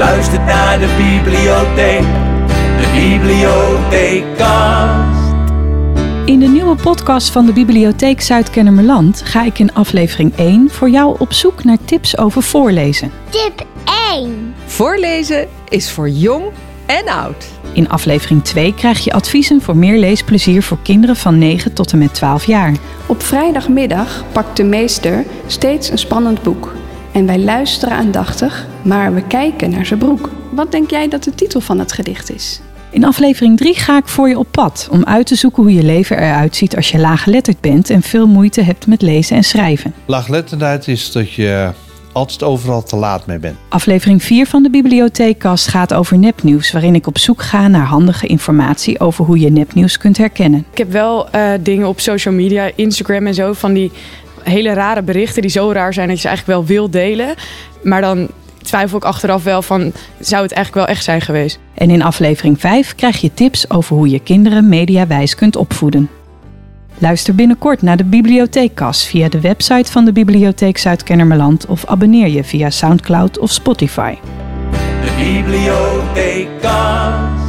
luistert naar de bibliotheek, de bibliotheekast. In de nieuwe podcast van de Bibliotheek Zuid-Kennemerland ga ik in aflevering 1 voor jou op zoek naar tips over voorlezen. Tip 1. Voorlezen is voor jong en oud. In aflevering 2 krijg je adviezen voor meer leesplezier voor kinderen van 9 tot en met 12 jaar. Op vrijdagmiddag pakt de meester steeds een spannend boek. En wij luisteren aandachtig, maar we kijken naar zijn broek. Wat denk jij dat de titel van het gedicht is? In aflevering 3 ga ik voor je op pad om uit te zoeken hoe je leven eruit ziet als je laaggeletterd bent en veel moeite hebt met lezen en schrijven. Laaggeletterdheid is dat je altijd overal te laat mee bent. Aflevering 4 van de Bibliotheekkast gaat over nepnieuws, waarin ik op zoek ga naar handige informatie over hoe je nepnieuws kunt herkennen. Ik heb wel eh, dingen op social media, Instagram en zo, van die hele rare berichten die zo raar zijn dat je ze eigenlijk wel wil delen. Maar dan twijfel ik achteraf wel van, zou het eigenlijk wel echt zijn geweest? En in aflevering 5 krijg je tips over hoe je kinderen mediawijs kunt opvoeden. Luister binnenkort naar de Bibliotheekkast via de website van de Bibliotheek Zuid-Kennemerland of abonneer je via Soundcloud of Spotify. De bibliotheekast.